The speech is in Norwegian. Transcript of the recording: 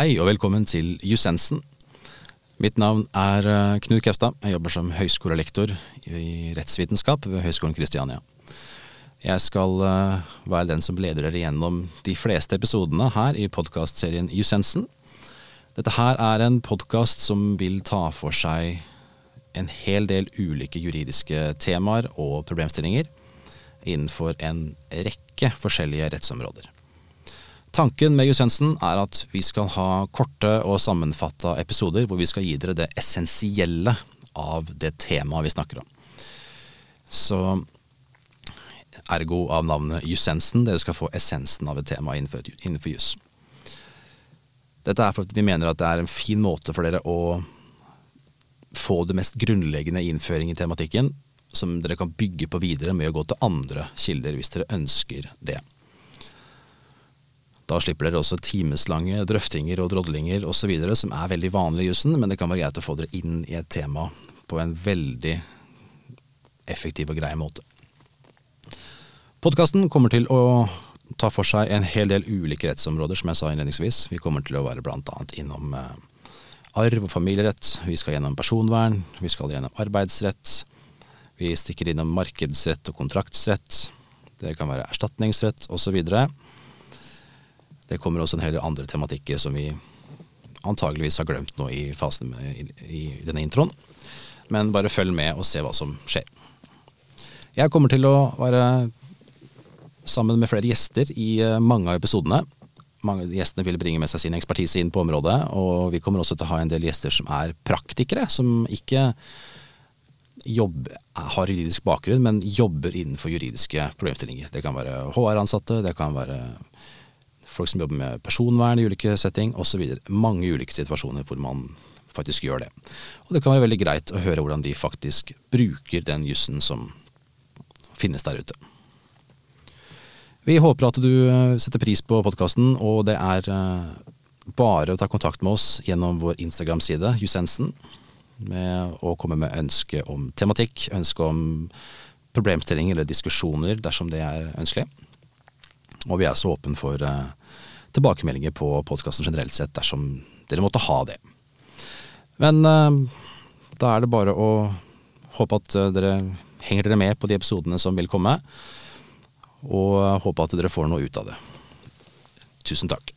Hei og velkommen til Jusensen. Mitt navn er eh, Knut Kaustad. Jeg jobber som høyskolelektor i rettsvitenskap ved Høgskolen Kristiania. Jeg skal eh, være den som leder dere gjennom de fleste episodene her i podkastserien Jusensen. Dette her er en podkast som vil ta for seg en hel del ulike juridiske temaer og problemstillinger innenfor en rekke forskjellige rettsområder. Tanken med Jussensen er at vi skal ha korte og sammenfatta episoder hvor vi skal gi dere det essensielle av det temaet vi snakker om. Så ergo av navnet Jussensen, dere skal få essensen av et tema innenfor, innenfor juss. Dette er for at vi mener at det er en fin måte for dere å få det mest grunnleggende innføring i tematikken, som dere kan bygge på videre med å gå til andre kilder hvis dere ønsker det. Da slipper dere også timeslange drøftinger og drodlinger osv. som er veldig vanlig i jussen, men det kan være greit å få dere inn i et tema på en veldig effektiv og grei måte. Podkasten kommer til å ta for seg en hel del ulike rettsområder, som jeg sa innledningsvis. Vi kommer til å være bl.a. innom eh, arv og familierett, vi skal gjennom personvern, vi skal gjennom arbeidsrett. Vi stikker innom markedsrett og kontraktsrett. Det kan være erstatningsrett osv. Det kommer også en hel andre tematikker som vi antageligvis har glemt nå i fasen med, i, i denne introen. Men bare følg med og se hva som skjer. Jeg kommer til å være sammen med flere gjester i eh, mange av episodene. Mange gjestene vil bringe med seg sin ekspertise inn på området, og vi kommer også til å ha en del gjester som er praktikere, som ikke jobb, har juridisk bakgrunn, men jobber innenfor juridiske problemstillinger. Det kan være HR-ansatte, det kan være folk som jobber med personvern i ulike setting osv. Mange ulike situasjoner hvor man faktisk gjør det. Og det kan være veldig greit å høre hvordan de faktisk bruker den jussen som finnes der ute. Vi håper at du eh, setter pris på podkasten, og det er eh, bare å ta kontakt med oss gjennom vår Instagram-side, Jusensen, med å komme med ønske om tematikk, ønske om problemstillinger eller diskusjoner dersom det er ønskelig. Og vi er så åpne for uh, tilbakemeldinger på podkasten generelt sett, dersom dere måtte ha det. Men uh, da er det bare å håpe at uh, dere henger dere med på de episodene som vil komme, og håpe at dere får noe ut av det. Tusen takk.